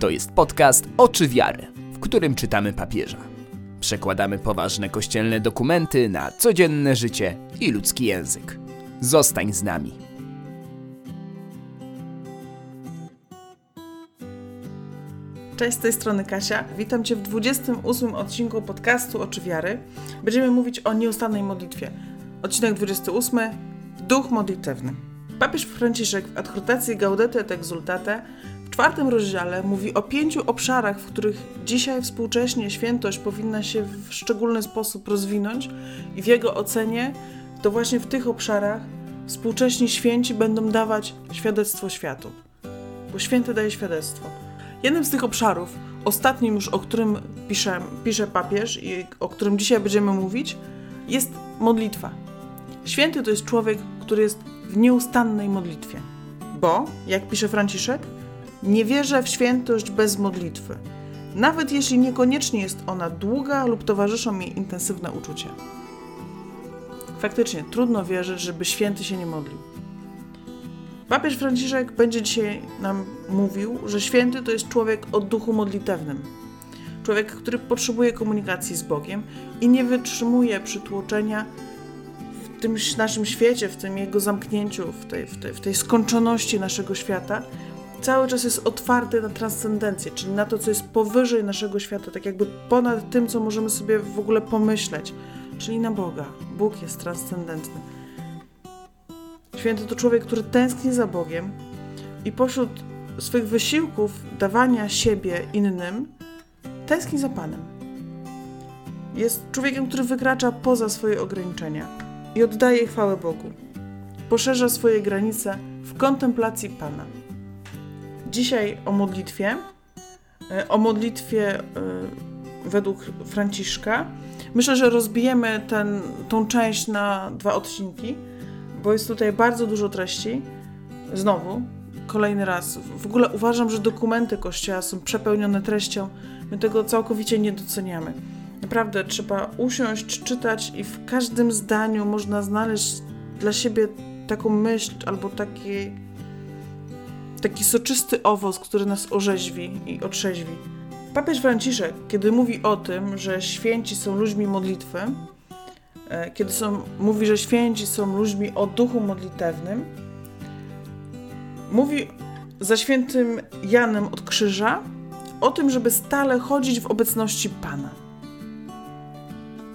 To jest podcast Oczy Wiary, w którym czytamy papieża. Przekładamy poważne kościelne dokumenty na codzienne życie i ludzki język. Zostań z nami. Cześć, z tej strony Kasia. Witam Cię w 28 odcinku podcastu Oczy Wiary. Będziemy mówić o nieustannej modlitwie. Odcinek 28. Duch modlitewny. Papież Franciszek w adhortacji Gaudete et Exultate czwartym rozdziale mówi o pięciu obszarach, w których dzisiaj współcześnie świętość powinna się w szczególny sposób rozwinąć i w jego ocenie to właśnie w tych obszarach współcześni święci będą dawać świadectwo światu. Bo święty daje świadectwo. Jednym z tych obszarów, ostatnim już, o którym pisze, pisze papież i o którym dzisiaj będziemy mówić, jest modlitwa. Święty to jest człowiek, który jest w nieustannej modlitwie. Bo, jak pisze Franciszek, nie wierzę w świętość bez modlitwy, nawet jeśli niekoniecznie jest ona długa lub towarzyszą jej intensywne uczucia. Faktycznie, trudno wierzyć, żeby święty się nie modlił. Papież Franciszek będzie dzisiaj nam mówił, że święty to jest człowiek o duchu modlitewnym. Człowiek, który potrzebuje komunikacji z Bogiem i nie wytrzymuje przytłoczenia w tym naszym świecie, w tym jego zamknięciu, w tej, w tej, w tej skończoności naszego świata. Cały czas jest otwarty na transcendencję, czyli na to, co jest powyżej naszego świata, tak jakby ponad tym, co możemy sobie w ogóle pomyśleć, czyli na Boga. Bóg jest transcendentny. Święty to człowiek, który tęskni za Bogiem i pośród swych wysiłków dawania siebie innym, tęskni za Panem. Jest człowiekiem, który wykracza poza swoje ograniczenia i oddaje chwałę Bogu. Poszerza swoje granice w kontemplacji Pana. Dzisiaj o modlitwie, e, o modlitwie e, według Franciszka. Myślę, że rozbijemy ten, tą część na dwa odcinki bo jest tutaj bardzo dużo treści. Znowu, kolejny raz. W ogóle uważam, że dokumenty Kościoła są przepełnione treścią. My tego całkowicie nie doceniamy. Naprawdę trzeba usiąść, czytać i w każdym zdaniu można znaleźć dla siebie taką myśl albo taki, taki soczysty owoc, który nas orzeźwi i otrzeźwi. Papież Franciszek, kiedy mówi o tym, że święci są ludźmi modlitwy, E, kiedy są, mówi, że święci są ludźmi o duchu modlitewnym, mówi za świętym Janem od Krzyża o tym, żeby stale chodzić w obecności Pana.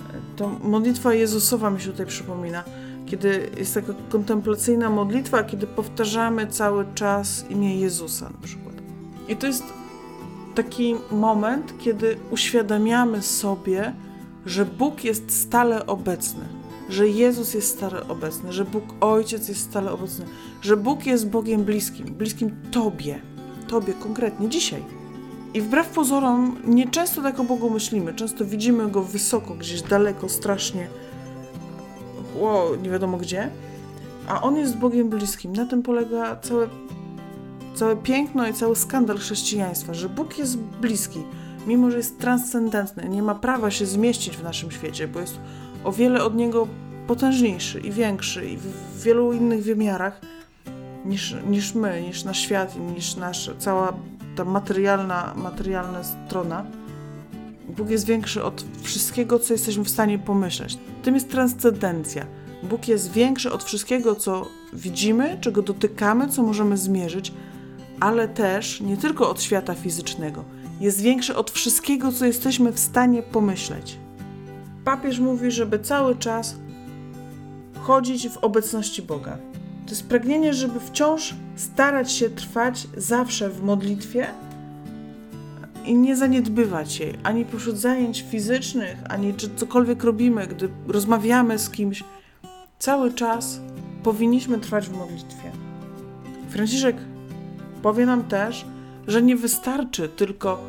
E, to modlitwa Jezusowa mi się tutaj przypomina, kiedy jest taka kontemplacyjna modlitwa, kiedy powtarzamy cały czas imię Jezusa na przykład. I to jest taki moment, kiedy uświadamiamy sobie, że Bóg jest stale obecny, że Jezus jest stale obecny, że Bóg Ojciec jest stale obecny, że Bóg jest Bogiem bliskim, bliskim Tobie, Tobie konkretnie dzisiaj. I wbrew pozorom, nie często tak o Bogu myślimy. Często widzimy go wysoko, gdzieś daleko, strasznie, o, nie wiadomo gdzie, a on jest Bogiem bliskim. Na tym polega całe, całe piękno i cały skandal chrześcijaństwa, że Bóg jest bliski mimo że jest transcendentny, nie ma prawa się zmieścić w naszym świecie, bo jest o wiele od niego potężniejszy i większy i w wielu innych wymiarach niż, niż my, niż nasz świat, niż nasza cała ta materialna, materialna strona. Bóg jest większy od wszystkiego, co jesteśmy w stanie pomyśleć. Tym jest transcendencja. Bóg jest większy od wszystkiego, co widzimy, czego dotykamy, co możemy zmierzyć, ale też nie tylko od świata fizycznego jest większy od wszystkiego, co jesteśmy w stanie pomyśleć. Papież mówi, żeby cały czas chodzić w obecności Boga. To jest pragnienie, żeby wciąż starać się trwać zawsze w modlitwie i nie zaniedbywać jej, ani pośród zajęć fizycznych, ani czy cokolwiek robimy, gdy rozmawiamy z kimś. Cały czas powinniśmy trwać w modlitwie. Franciszek powie nam też, że nie wystarczy tylko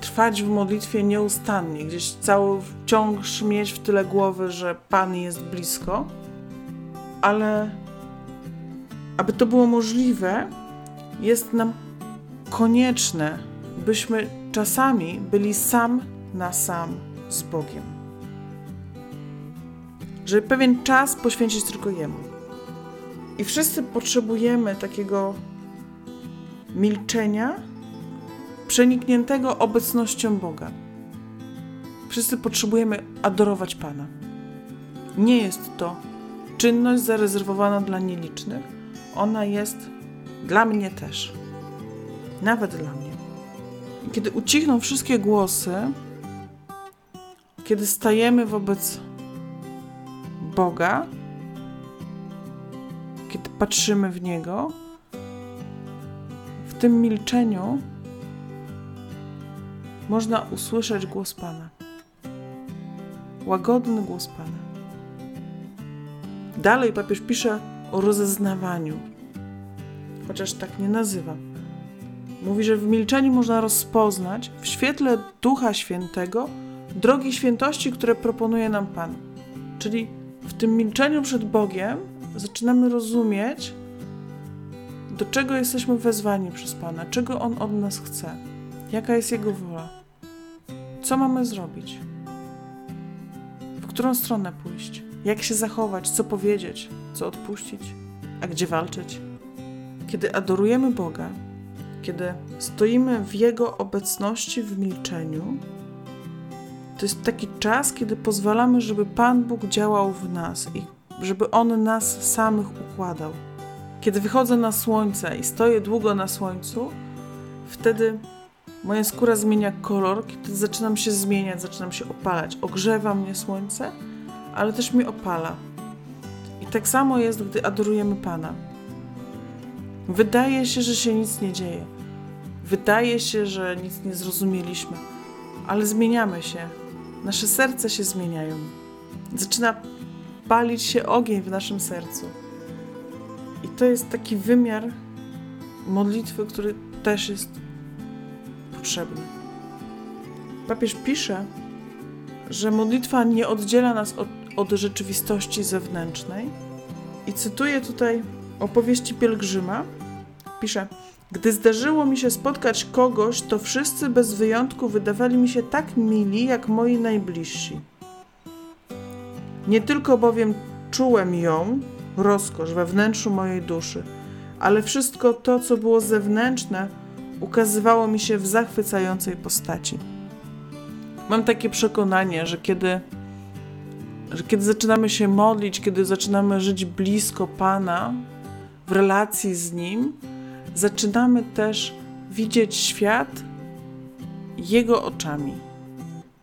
trwać w modlitwie nieustannie, gdzieś cały wciąż mieć w tyle głowy, że Pan jest blisko, ale aby to było możliwe, jest nam konieczne, byśmy czasami byli sam na sam z Bogiem. Żeby pewien czas poświęcić tylko Jemu. I wszyscy potrzebujemy takiego milczenia przenikniętego obecnością Boga. Wszyscy potrzebujemy adorować Pana. Nie jest to czynność zarezerwowana dla nielicznych, ona jest dla mnie też. Nawet dla mnie. Kiedy ucichną wszystkie głosy, kiedy stajemy wobec Boga, kiedy patrzymy w Niego, w tym milczeniu można usłyszeć głos Pana. Łagodny głos Pana. Dalej papież pisze o rozeznawaniu, chociaż tak nie nazywa. Mówi, że w milczeniu można rozpoznać w świetle Ducha Świętego drogi świętości, które proponuje nam Pan. Czyli w tym milczeniu przed Bogiem zaczynamy rozumieć, do czego jesteśmy wezwani przez Pana, czego On od nas chce, jaka jest Jego wola, co mamy zrobić, w którą stronę pójść, jak się zachować, co powiedzieć, co odpuścić, a gdzie walczyć. Kiedy adorujemy Boga, kiedy stoimy w Jego obecności w milczeniu, to jest taki czas, kiedy pozwalamy, żeby Pan Bóg działał w nas i żeby On nas samych układał. Kiedy wychodzę na słońce i stoję długo na słońcu, wtedy moja skóra zmienia kolor, kiedy zaczynam się zmieniać, zaczynam się opalać. Ogrzewa mnie słońce, ale też mnie opala. I tak samo jest, gdy adorujemy Pana. Wydaje się, że się nic nie dzieje. Wydaje się, że nic nie zrozumieliśmy, ale zmieniamy się. Nasze serca się zmieniają. Zaczyna palić się ogień w naszym sercu. I to jest taki wymiar modlitwy, który też jest potrzebny. Papież pisze, że modlitwa nie oddziela nas od, od rzeczywistości zewnętrznej. I cytuję tutaj opowieści pielgrzyma. Pisze: Gdy zdarzyło mi się spotkać kogoś, to wszyscy bez wyjątku wydawali mi się tak mili jak moi najbliżsi. Nie tylko bowiem czułem ją, rozkosz we wnętrzu mojej duszy, ale wszystko to, co było zewnętrzne, ukazywało mi się w zachwycającej postaci. Mam takie przekonanie, że kiedy, że kiedy zaczynamy się modlić, kiedy zaczynamy żyć blisko Pana, w relacji z Nim, zaczynamy też widzieć świat Jego oczami.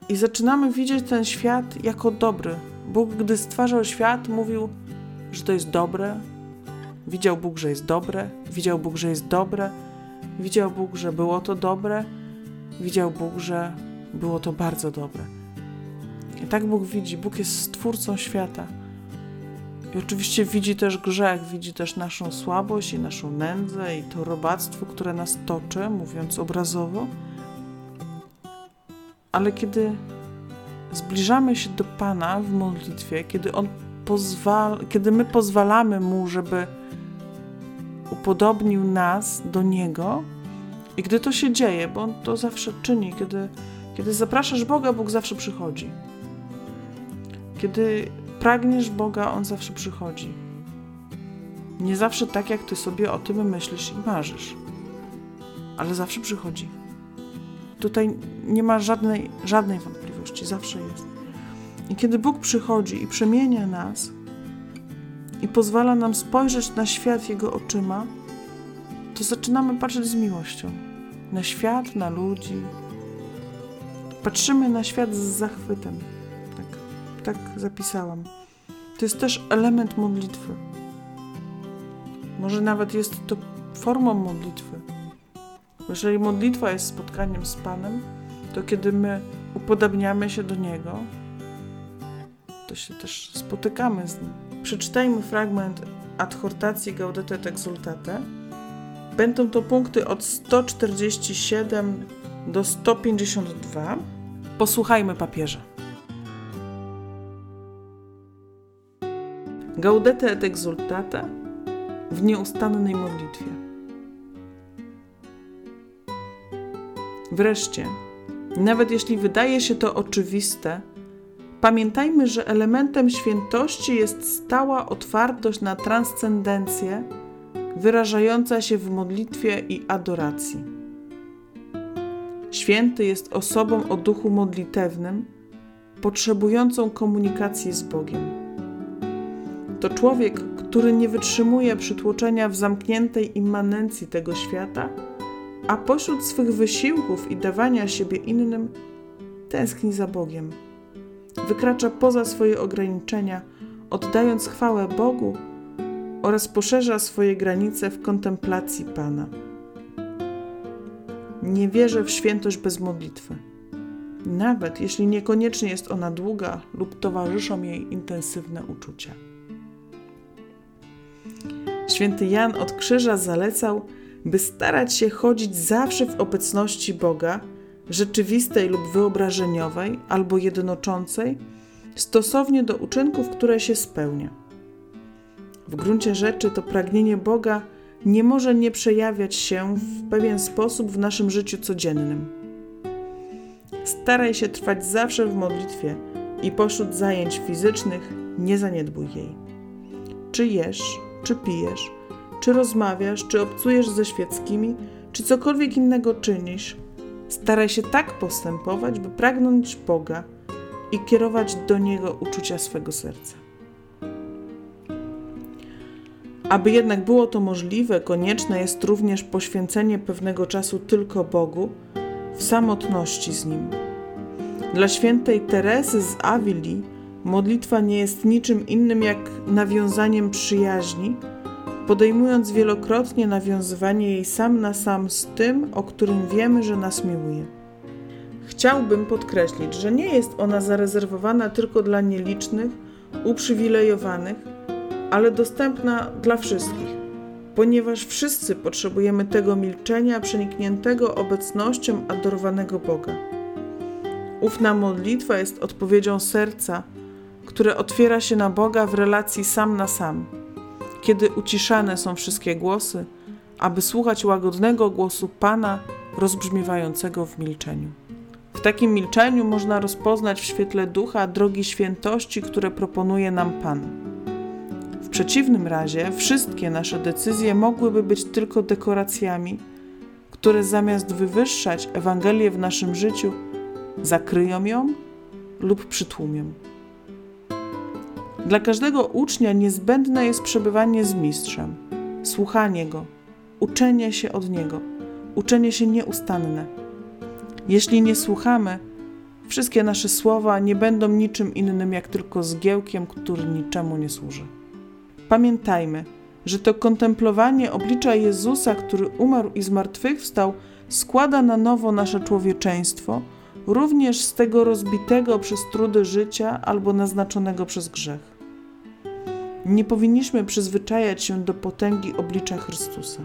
I zaczynamy widzieć ten świat jako dobry. Bóg, gdy stwarzał świat, mówił, że to jest dobre. Widział Bóg, że jest dobre. Widział Bóg, że jest dobre. Widział Bóg, że było to dobre. Widział Bóg, że było to bardzo dobre. I tak Bóg widzi. Bóg jest stwórcą świata. I oczywiście widzi też grzech, widzi też naszą słabość i naszą nędzę i to robactwo, które nas toczy, mówiąc obrazowo. Ale kiedy zbliżamy się do Pana w modlitwie, kiedy On pozwala, kiedy my pozwalamy Mu, żeby upodobnił nas do Niego, i gdy to się dzieje, bo On to zawsze czyni, kiedy, kiedy zapraszasz Boga, Bóg zawsze przychodzi. Kiedy pragniesz Boga, On zawsze przychodzi. Nie zawsze tak, jak Ty sobie o tym myślisz i marzysz, ale zawsze przychodzi. Tutaj nie ma żadnej, żadnej wątpliwości, zawsze jest. I kiedy Bóg przychodzi i przemienia nas i pozwala nam spojrzeć na świat Jego oczyma, to zaczynamy patrzeć z miłością na świat, na ludzi. Patrzymy na świat z zachwytem. Tak, zapisałam. To jest też element modlitwy. Może nawet jest to formą modlitwy. Jeżeli modlitwa jest spotkaniem z Panem, to kiedy my upodabniamy się do Niego, to się też spotykamy z Nim. Przeczytajmy fragment adhortacji Gaudete et Exultate. Będą to punkty od 147 do 152. Posłuchajmy papieża. Gaudete et Exultate w nieustannej modlitwie. Wreszcie, nawet jeśli wydaje się to oczywiste, pamiętajmy, że elementem świętości jest stała otwartość na transcendencję, wyrażająca się w modlitwie i adoracji. Święty jest osobą o duchu modlitewnym, potrzebującą komunikacji z Bogiem. To człowiek, który nie wytrzymuje przytłoczenia w zamkniętej immanencji tego świata, a pośród swych wysiłków i dawania siebie innym tęskni za Bogiem. Wykracza poza swoje ograniczenia, oddając chwałę Bogu oraz poszerza swoje granice w kontemplacji Pana. Nie wierzę w świętość bez modlitwy, nawet jeśli niekoniecznie jest ona długa lub towarzyszą jej intensywne uczucia. Święty Jan od Krzyża zalecał, by starać się chodzić zawsze w obecności Boga, rzeczywistej lub wyobrażeniowej, albo jednoczącej, stosownie do uczynków, które się spełnia. W gruncie rzeczy to pragnienie Boga nie może nie przejawiać się w pewien sposób w naszym życiu codziennym. Staraj się trwać zawsze w modlitwie i pośród zajęć fizycznych nie zaniedbuj jej. Czy jesz, czy pijesz, czy rozmawiasz, czy obcujesz ze świeckimi, czy cokolwiek innego czynisz, staraj się tak postępować, by pragnąć Boga i kierować do Niego uczucia swego serca. Aby jednak było to możliwe, konieczne jest również poświęcenie pewnego czasu tylko Bogu w samotności z Nim. Dla świętej Teresy z Avili modlitwa nie jest niczym innym jak nawiązaniem przyjaźni, podejmując wielokrotnie nawiązywanie jej sam na sam z tym, o którym wiemy, że nas miłuje. Chciałbym podkreślić, że nie jest ona zarezerwowana tylko dla nielicznych, uprzywilejowanych, ale dostępna dla wszystkich, ponieważ wszyscy potrzebujemy tego milczenia przenikniętego obecnością adorowanego Boga. Ufna modlitwa jest odpowiedzią serca, które otwiera się na Boga w relacji sam na sam, kiedy uciszane są wszystkie głosy, aby słuchać łagodnego głosu Pana rozbrzmiewającego w milczeniu. W takim milczeniu można rozpoznać w świetle ducha drogi świętości, które proponuje nam Pan. W przeciwnym razie wszystkie nasze decyzje mogłyby być tylko dekoracjami, które zamiast wywyższać Ewangelię w naszym życiu, zakryją ją lub przytłumią. Dla każdego ucznia niezbędne jest przebywanie z mistrzem, słuchanie go, uczenie się od niego, uczenie się nieustanne. Jeśli nie słuchamy, wszystkie nasze słowa nie będą niczym innym jak tylko zgiełkiem, który niczemu nie służy. Pamiętajmy, że to kontemplowanie oblicza Jezusa, który umarł i zmartwychwstał, składa na nowo nasze człowieczeństwo, również z tego rozbitego przez trudy życia albo naznaczonego przez grzech. Nie powinniśmy przyzwyczajać się do potęgi oblicza Chrystusa.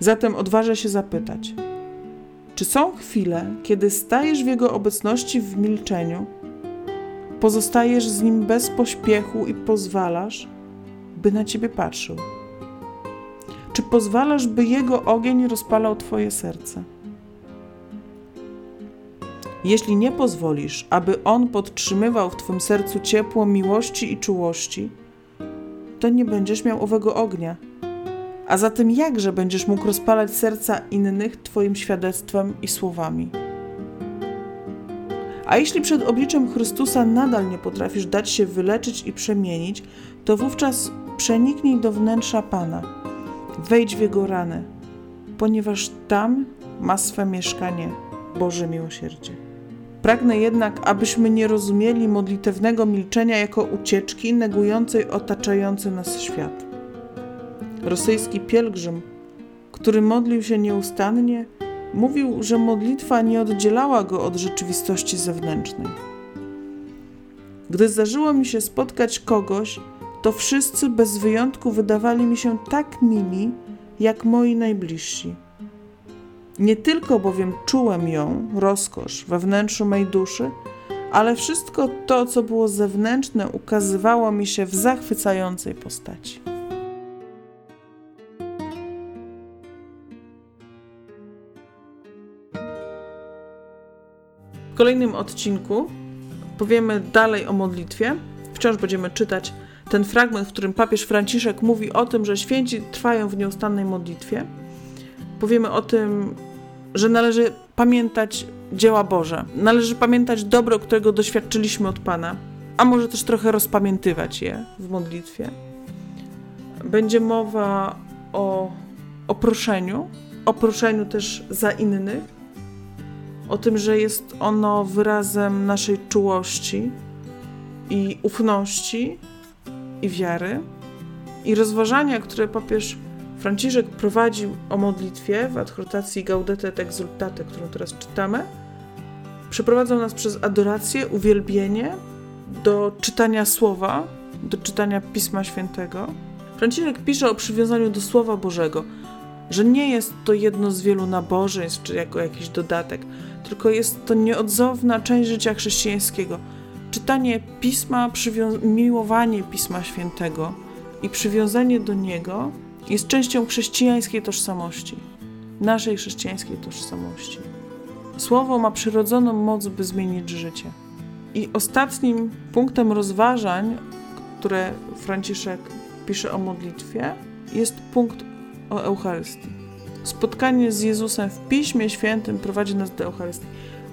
Zatem odważę się zapytać: czy są chwile, kiedy stajesz w Jego obecności w milczeniu, pozostajesz z Nim bez pośpiechu i pozwalasz, by na Ciebie patrzył? Czy pozwalasz, by Jego ogień rozpalał Twoje serce? Jeśli nie pozwolisz, aby On podtrzymywał w Twym sercu ciepło miłości i czułości, to nie będziesz miał owego ognia. A zatem jakże będziesz mógł rozpalać serca innych Twoim świadectwem i słowami? A jeśli przed obliczem Chrystusa nadal nie potrafisz dać się wyleczyć i przemienić, to wówczas przeniknij do wnętrza Pana, wejdź w Jego rany, ponieważ tam ma swe mieszkanie Boże miłosierdzie. Pragnę jednak, abyśmy nie rozumieli modlitewnego milczenia jako ucieczki negującej otaczający nas świat. Rosyjski pielgrzym, który modlił się nieustannie, mówił, że modlitwa nie oddzielała go od rzeczywistości zewnętrznej. Gdy zdarzyło mi się spotkać kogoś, to wszyscy bez wyjątku wydawali mi się tak mili, jak moi najbliżsi. Nie tylko bowiem czułem ją, rozkosz, we wnętrzu mej duszy, ale wszystko to, co było zewnętrzne, ukazywało mi się w zachwycającej postaci. W kolejnym odcinku powiemy dalej o modlitwie. Wciąż będziemy czytać ten fragment, w którym papież Franciszek mówi o tym, że święci trwają w nieustannej modlitwie. Powiemy o tym, że należy pamiętać dzieła Boże. Należy pamiętać dobro, którego doświadczyliśmy od Pana, a może też trochę rozpamiętywać je w modlitwie. Będzie mowa o, o proszeniu, o proszeniu też za innych, o tym, że jest ono wyrazem naszej czułości i ufności i wiary. I rozważania, które papież Franciszek prowadził o modlitwie w adhortacji Gaudete et Exultate, którą teraz czytamy, przeprowadzał nas przez adorację, uwielbienie do czytania słowa, do czytania Pisma Świętego. Franciszek pisze o przywiązaniu do Słowa Bożego, że nie jest to jedno z wielu nabożeństw, czy jako jakiś dodatek, tylko jest to nieodzowna część życia chrześcijańskiego. Czytanie Pisma, miłowanie Pisma Świętego i przywiązanie do niego jest częścią chrześcijańskiej tożsamości, naszej chrześcijańskiej tożsamości. Słowo ma przyrodzoną moc, by zmienić życie. I ostatnim punktem rozważań, które Franciszek pisze o modlitwie, jest punkt o Eucharystii. Spotkanie z Jezusem w Piśmie Świętym prowadzi nas do Eucharystii.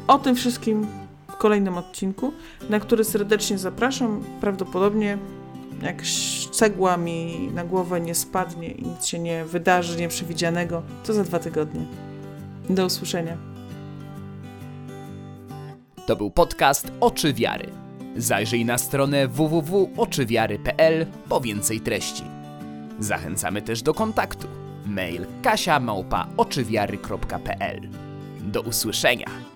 O tym wszystkim w kolejnym odcinku, na który serdecznie zapraszam. Prawdopodobnie jak cegła mi na głowę nie spadnie i nic się nie wydarzy nieprzewidzianego, to za dwa tygodnie. Do usłyszenia. To był podcast Oczy Wiary. Zajrzyj na stronę www.oczywiary.pl po więcej treści. Zachęcamy też do kontaktu. Mail kasia Do usłyszenia.